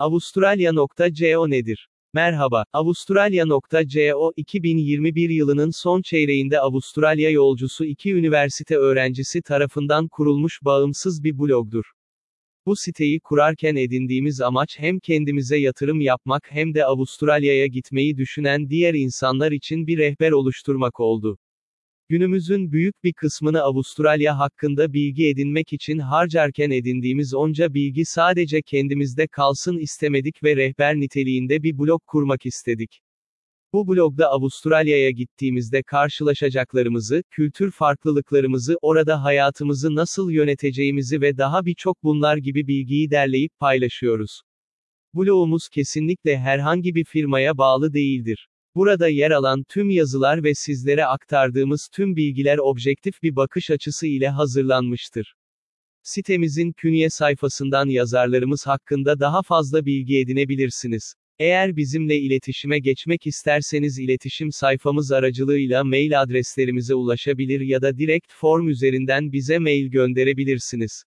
Avustralya.co nedir? Merhaba, Avustralya.co 2021 yılının son çeyreğinde Avustralya yolcusu iki üniversite öğrencisi tarafından kurulmuş bağımsız bir blogdur. Bu siteyi kurarken edindiğimiz amaç hem kendimize yatırım yapmak hem de Avustralya'ya gitmeyi düşünen diğer insanlar için bir rehber oluşturmak oldu. Günümüzün büyük bir kısmını Avustralya hakkında bilgi edinmek için harcarken edindiğimiz onca bilgi sadece kendimizde kalsın istemedik ve rehber niteliğinde bir blog kurmak istedik. Bu blogda Avustralya'ya gittiğimizde karşılaşacaklarımızı, kültür farklılıklarımızı, orada hayatımızı nasıl yöneteceğimizi ve daha birçok bunlar gibi bilgiyi derleyip paylaşıyoruz. Blogumuz kesinlikle herhangi bir firmaya bağlı değildir. Burada yer alan tüm yazılar ve sizlere aktardığımız tüm bilgiler objektif bir bakış açısı ile hazırlanmıştır. Sitemizin künye sayfasından yazarlarımız hakkında daha fazla bilgi edinebilirsiniz. Eğer bizimle iletişime geçmek isterseniz iletişim sayfamız aracılığıyla mail adreslerimize ulaşabilir ya da direkt form üzerinden bize mail gönderebilirsiniz.